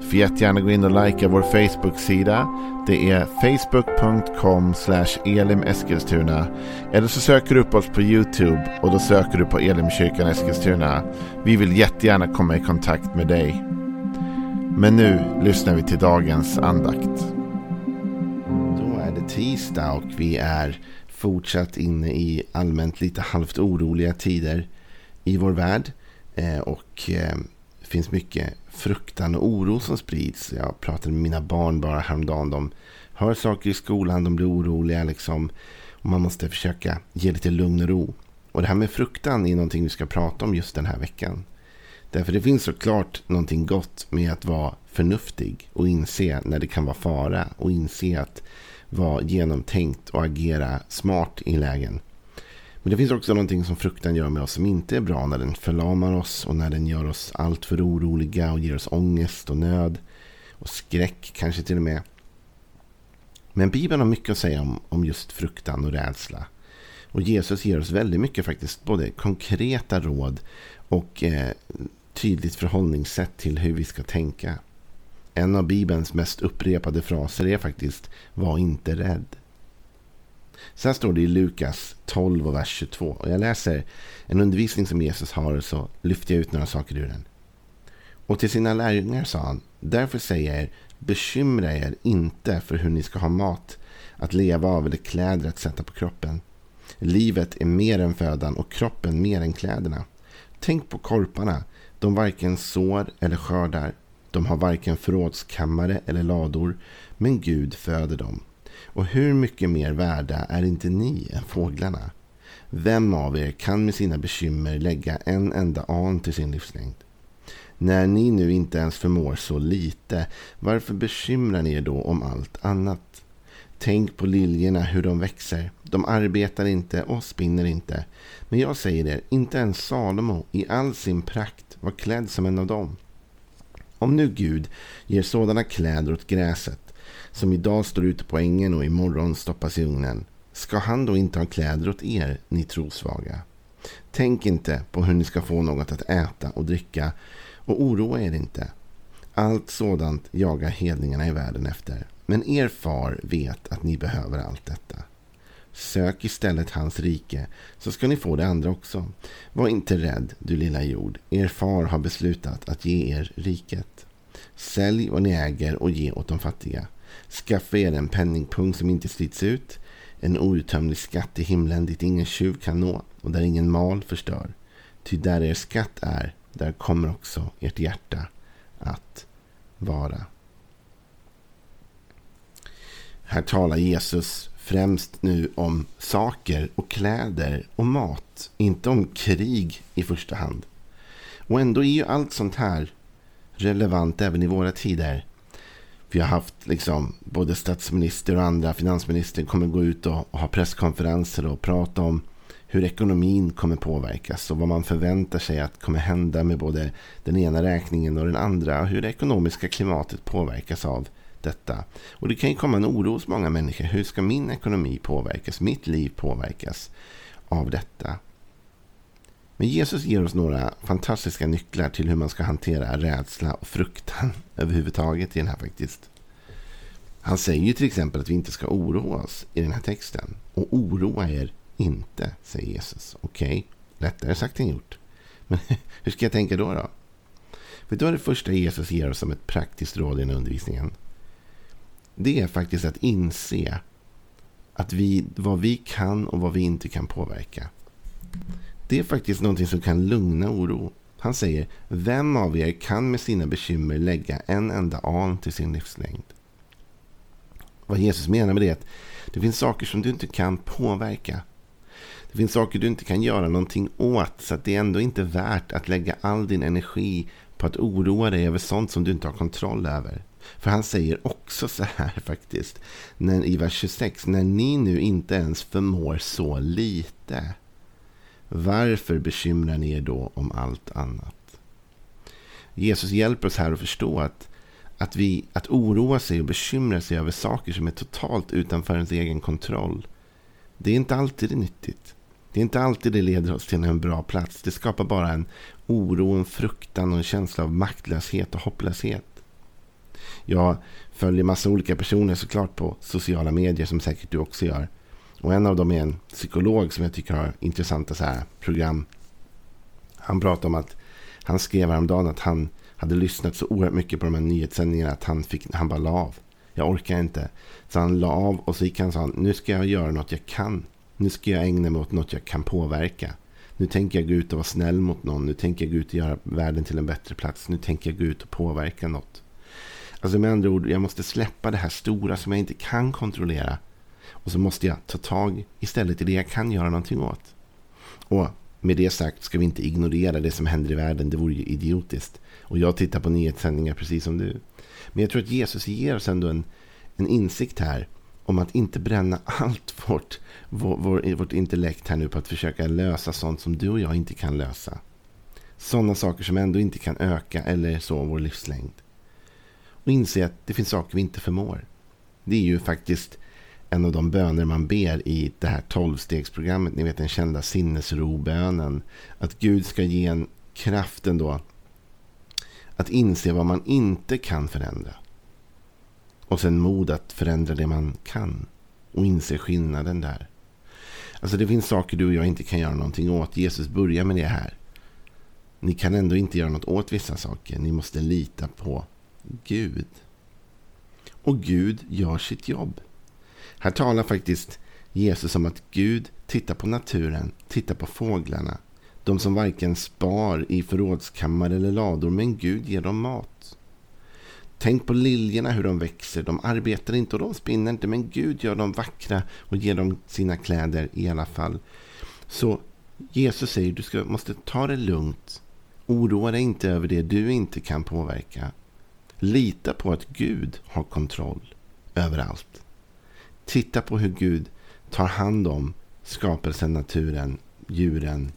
Du får jättegärna gå in och likea vår Facebook-sida. Det är facebook.com elimeskilstuna. Eller så söker du upp oss på YouTube och då söker du på Elimkyrkan Eskilstuna. Vi vill jättegärna komma i kontakt med dig. Men nu lyssnar vi till dagens andakt. Då är det tisdag och vi är fortsatt inne i allmänt lite halvt oroliga tider i vår värld. Eh, och eh, finns mycket fruktan och oro som sprids. Jag pratade med mina barn bara häromdagen. De hör saker i skolan, de blir oroliga liksom. Och man måste försöka ge lite lugn och ro. Och det här med fruktan är någonting vi ska prata om just den här veckan. Därför det finns såklart någonting gott med att vara förnuftig och inse när det kan vara fara och inse att vara genomtänkt och agera smart i lägen. Men det finns också någonting som fruktan gör med oss som inte är bra när den förlamar oss och när den gör oss alltför oroliga och ger oss ångest och nöd och skräck kanske till och med. Men Bibeln har mycket att säga om, om just fruktan och rädsla. Och Jesus ger oss väldigt mycket faktiskt både konkreta råd och eh, tydligt förhållningssätt till hur vi ska tänka. En av Bibelns mest upprepade fraser är faktiskt Var inte rädd. Sen står det i Lukas 12 och vers 22. Och jag läser en undervisning som Jesus har och så lyfter jag ut några saker ur den. Och till sina lärjungar sa han, därför säger jag er, bekymra er inte för hur ni ska ha mat att leva av eller kläder att sätta på kroppen. Livet är mer än födan och kroppen mer än kläderna. Tänk på korparna, de varken sår eller skördar. De har varken förrådskammare eller lador, men Gud föder dem. Och hur mycket mer värda är inte ni än fåglarna? Vem av er kan med sina bekymmer lägga en enda an till sin livslängd? När ni nu inte ens förmår så lite, varför bekymrar ni er då om allt annat? Tänk på liljorna, hur de växer. De arbetar inte och spinner inte. Men jag säger er, inte ens Salomo i all sin prakt var klädd som en av dem. Om nu Gud ger sådana kläder åt gräset som idag står ute på ängen och imorgon stoppas i ugnen. Ska han då inte ha kläder åt er, ni trosvaga? Tänk inte på hur ni ska få något att äta och dricka och oroa er inte. Allt sådant jagar hedningarna i världen efter. Men er far vet att ni behöver allt detta. Sök istället hans rike, så ska ni få det andra också. Var inte rädd, du lilla jord. Er far har beslutat att ge er riket. Sälj vad ni äger och ge åt de fattiga. Skaffa er en penningpung som inte slits ut. En outtömlig skatt i himlen dit ingen tjuv kan nå och där ingen mal förstör. Ty där er skatt är, där kommer också ert hjärta att vara. Här talar Jesus främst nu om saker och kläder och mat. Inte om krig i första hand. Och ändå är ju allt sånt här relevant även i våra tider. Vi har haft liksom, både statsminister och andra finansminister kommer gå ut och, och ha presskonferenser och prata om hur ekonomin kommer påverkas och vad man förväntar sig att kommer hända med både den ena räkningen och den andra. Och hur det ekonomiska klimatet påverkas av detta. Och det kan ju komma en oro hos många människor. Hur ska min ekonomi påverkas? Mitt liv påverkas av detta? Men Jesus ger oss några fantastiska nycklar till hur man ska hantera rädsla och fruktan överhuvudtaget i den här faktiskt. Han säger ju till exempel att vi inte ska oroa oss i den här texten. Och oroa er inte, säger Jesus. Okej, okay. lättare sagt än gjort. Men hur ska jag tänka då? då? För då är det första Jesus ger oss som ett praktiskt råd i den här undervisningen. Det är faktiskt att inse att vi, vad vi kan och vad vi inte kan påverka. Det är faktiskt någonting som kan lugna oro. Han säger, vem av er kan med sina bekymmer lägga en enda an till sin livslängd? Vad Jesus menar med det är att det finns saker som du inte kan påverka. Det finns saker du inte kan göra någonting åt. Så att det är ändå inte värt att lägga all din energi på att oroa dig över sånt som du inte har kontroll över. För han säger också så här faktiskt. När, I vers 26. När ni nu inte ens förmår så lite. Varför bekymrar ni er då om allt annat? Jesus hjälper oss här att förstå att, att, vi, att oroa sig och bekymra sig över saker som är totalt utanför ens egen kontroll. Det är inte alltid nyttigt. Det är inte alltid det leder oss till en bra plats. Det skapar bara en oro, en fruktan och en känsla av maktlöshet och hopplöshet. Jag följer massa olika personer såklart på sociala medier som säkert du också gör. Och en av dem är en psykolog som jag tycker har intressanta så här program. Han pratar om att han skrev häromdagen att han hade lyssnat så oerhört mycket på de här nyhetssändningarna att han, fick, han bara la av. Jag orkar inte. Så han la av och så gick han och sa nu ska jag göra något jag kan. Nu ska jag ägna mig åt något jag kan påverka. Nu tänker jag gå ut och vara snäll mot någon. Nu tänker jag gå ut och göra världen till en bättre plats. Nu tänker jag gå ut och påverka något. Alltså med andra ord, jag måste släppa det här stora som jag inte kan kontrollera. Och så måste jag ta tag istället i det jag kan göra någonting åt. Och med det sagt ska vi inte ignorera det som händer i världen. Det vore ju idiotiskt. Och jag tittar på nyhetssändningar precis som du. Men jag tror att Jesus ger oss ändå en, en insikt här om att inte bränna allt vårt, vår, vår, vårt intellekt här nu på att försöka lösa sånt som du och jag inte kan lösa. Sådana saker som ändå inte kan öka eller så vår livslängd. Och inse att det finns saker vi inte förmår. Det är ju faktiskt en av de böner man ber i det här tolvstegsprogrammet. Ni vet den kända sinnesrobönen. Att Gud ska ge en kraften då att inse vad man inte kan förändra. Och sen mod att förändra det man kan. Och inse skillnaden där. Alltså det finns saker du och jag inte kan göra någonting åt. Jesus börjar med det här. Ni kan ändå inte göra något åt vissa saker. Ni måste lita på Gud. Och Gud gör sitt jobb. Här talar faktiskt Jesus om att Gud tittar på naturen, tittar på fåglarna. De som varken spar i förrådskammare eller lador, men Gud ger dem mat. Tänk på liljorna hur de växer. De arbetar inte och de spinner inte, men Gud gör dem vackra och ger dem sina kläder i alla fall. Så Jesus säger du ska, måste ta det lugnt. Oroa dig inte över det du inte kan påverka. Lita på att Gud har kontroll över allt. Titta på hur Gud tar hand om skapelsen, naturen, djuren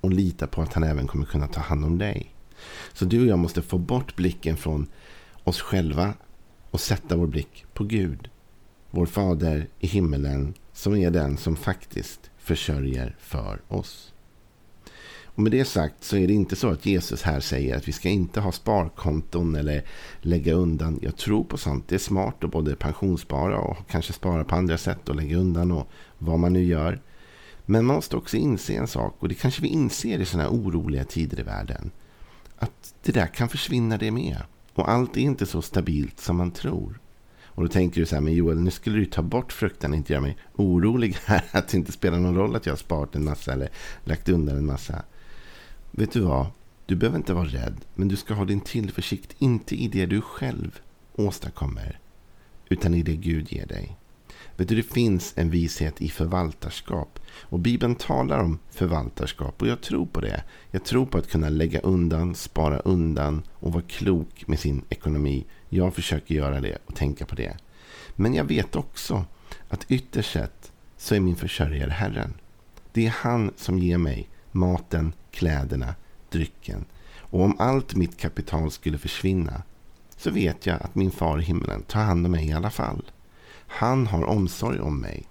och lita på att han även kommer kunna ta hand om dig. Så du och jag måste få bort blicken från oss själva och sätta vår blick på Gud. Vår fader i himmelen som är den som faktiskt försörjer för oss. Och med det sagt så är det inte så att Jesus här säger att vi ska inte ha sparkonton eller lägga undan. Jag tror på sånt. Det är smart att både pensionsspara och kanske spara på andra sätt och lägga undan och vad man nu gör. Men man måste också inse en sak och det kanske vi inser i sådana här oroliga tider i världen. Att det där kan försvinna det med. Och allt är inte så stabilt som man tror. Och då tänker du så här, men Joel, nu skulle du ta bort fruktan och inte göra mig orolig här. Att det inte spelar någon roll att jag har sparat en massa eller lagt undan en massa. Vet du vad? Du behöver inte vara rädd, men du ska ha din tillförsikt inte i det du själv åstadkommer, utan i det Gud ger dig. Vet du, det finns en vishet i förvaltarskap. Och Bibeln talar om förvaltarskap och jag tror på det. Jag tror på att kunna lägga undan, spara undan och vara klok med sin ekonomi. Jag försöker göra det och tänka på det. Men jag vet också att ytterst sett så är min försörjare Herren. Det är han som ger mig maten, kläderna, drycken. Och om allt mitt kapital skulle försvinna så vet jag att min far i himlen tar hand om mig i alla fall. Han har omsorg om mig.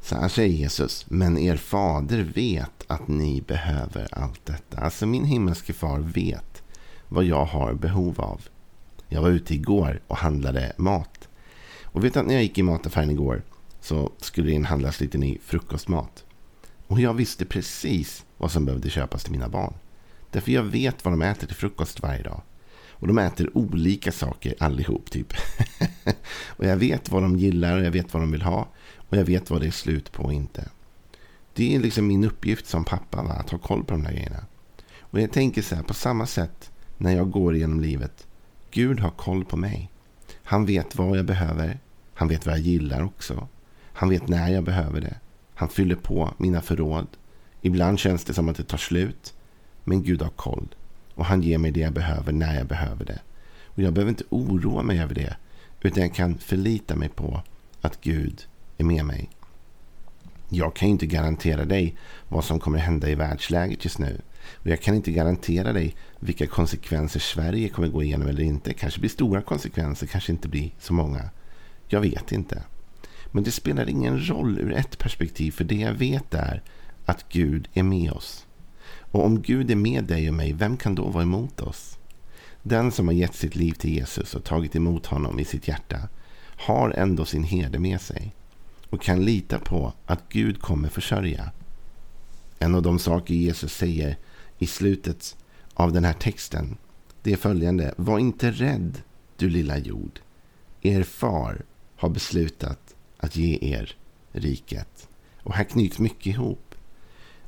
Så här säger Jesus, men er fader vet att ni behöver allt detta. Alltså min himmelske far vet vad jag har behov av. Jag var ute igår och handlade mat. Och vet att när jag gick i mataffären igår så skulle det inhandlas lite ny frukostmat. Och jag visste precis vad som behövde köpas till mina barn. Därför jag vet vad de äter till frukost varje dag. Och de äter olika saker allihop typ. och jag vet vad de gillar och jag vet vad de vill ha. Och jag vet vad det är slut på och inte. Det är liksom min uppgift som pappa va? att ha koll på de där grejerna. Och jag tänker så här på samma sätt när jag går igenom livet. Gud har koll på mig. Han vet vad jag behöver. Han vet vad jag gillar också. Han vet när jag behöver det. Han fyller på mina förråd. Ibland känns det som att det tar slut. Men Gud har koll. Och han ger mig det jag behöver när jag behöver det. Och jag behöver inte oroa mig över det. Utan jag kan förlita mig på att Gud är med mig. Jag kan ju inte garantera dig vad som kommer hända i världsläget just nu. Och jag kan inte garantera dig vilka konsekvenser Sverige kommer gå igenom eller inte. Kanske blir stora konsekvenser, kanske inte blir så många. Jag vet inte. Men det spelar ingen roll ur ett perspektiv, för det jag vet är att Gud är med oss. Och om Gud är med dig och mig, vem kan då vara emot oss? Den som har gett sitt liv till Jesus och tagit emot honom i sitt hjärta har ändå sin herde med sig och kan lita på att Gud kommer försörja. En av de saker Jesus säger i slutet av den här texten det är följande. Var inte rädd, du lilla jord. Er far har beslutat att ge er riket. Och här knyts mycket ihop.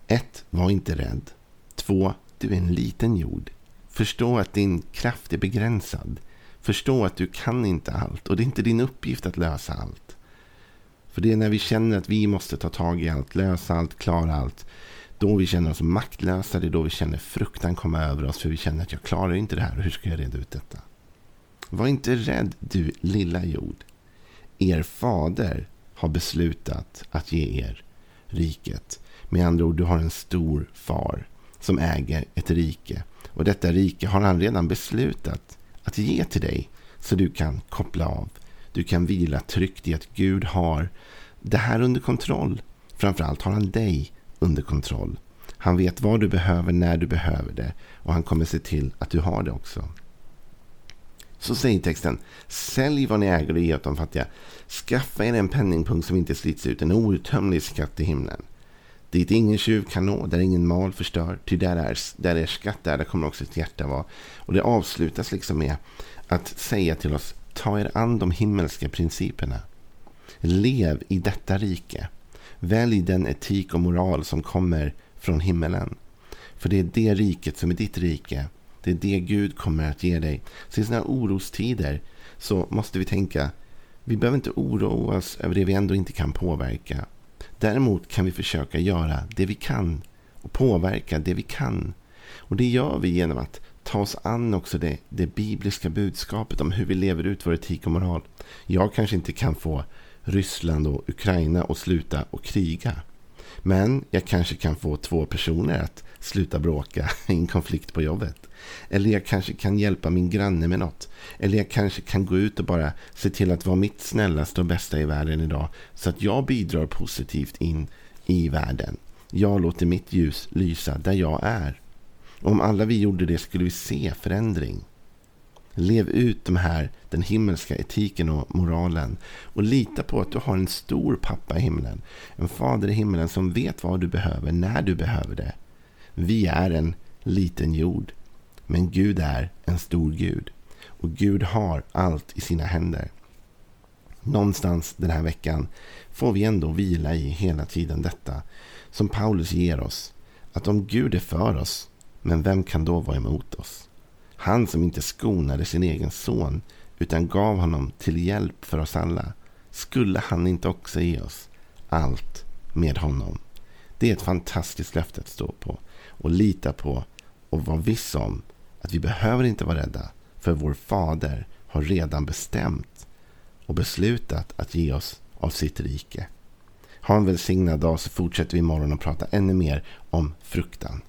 Ett, Var inte rädd. Två, Du är en liten jord. Förstå att din kraft är begränsad. Förstå att du kan inte allt och det är inte din uppgift att lösa allt. För det är när vi känner att vi måste ta tag i allt, lösa allt, klara allt. Då vi känner oss maktlösa, det är då vi känner fruktan komma över oss. För vi känner att jag klarar inte det här och hur ska jag reda ut detta? Var inte rädd du lilla jord. Er fader har beslutat att ge er riket. Med andra ord, du har en stor far som äger ett rike. Och detta rike har han redan beslutat att ge till dig. Så du kan koppla av. Du kan vila tryggt i att Gud har det här under kontroll. Framförallt har han dig under kontroll. Han vet vad du behöver när du behöver det. Och han kommer se till att du har det också. Så säger texten. Sälj vad ni äger och ge åt de fattiga. Skaffa er en penningpunkt som inte slits ut. En outtömlig skatt i himlen. Dit ingen tjuv kan nå, där ingen mal förstör. Ty där är, där är skatt, där, där kommer också ett hjärta vara. Och det avslutas liksom med att säga till oss. Ta er an de himmelska principerna. Lev i detta rike. Välj den etik och moral som kommer från himmelen. För det är det riket som är ditt rike. Det är det Gud kommer att ge dig. Så i sådana här orostider så måste vi tänka. Vi behöver inte oroa oss över det vi ändå inte kan påverka. Däremot kan vi försöka göra det vi kan och påverka det vi kan. Och det gör vi genom att ta oss an också det, det bibliska budskapet om hur vi lever ut vår etik och moral. Jag kanske inte kan få Ryssland och Ukraina att sluta och kriga. Men jag kanske kan få två personer att sluta bråka i en konflikt på jobbet. Eller jag kanske kan hjälpa min granne med något. Eller jag kanske kan gå ut och bara se till att vara mitt snällaste och bästa i världen idag. Så att jag bidrar positivt in i världen. Jag låter mitt ljus lysa där jag är. Om alla vi gjorde det skulle vi se förändring. Lev ut de här, den himmelska etiken och moralen. Och lita på att du har en stor pappa i himlen. En fader i himlen som vet vad du behöver när du behöver det. Vi är en liten jord. Men Gud är en stor Gud. Och Gud har allt i sina händer. Någonstans den här veckan får vi ändå vila i hela tiden detta. Som Paulus ger oss. Att om Gud är för oss, men vem kan då vara emot oss? Han som inte skonade sin egen son utan gav honom till hjälp för oss alla. Skulle han inte också ge oss allt med honom? Det är ett fantastiskt löfte att stå på och lita på och vara viss om att vi behöver inte vara rädda. För vår fader har redan bestämt och beslutat att ge oss av sitt rike. Ha en välsignad dag så fortsätter vi imorgon att prata ännu mer om fruktan.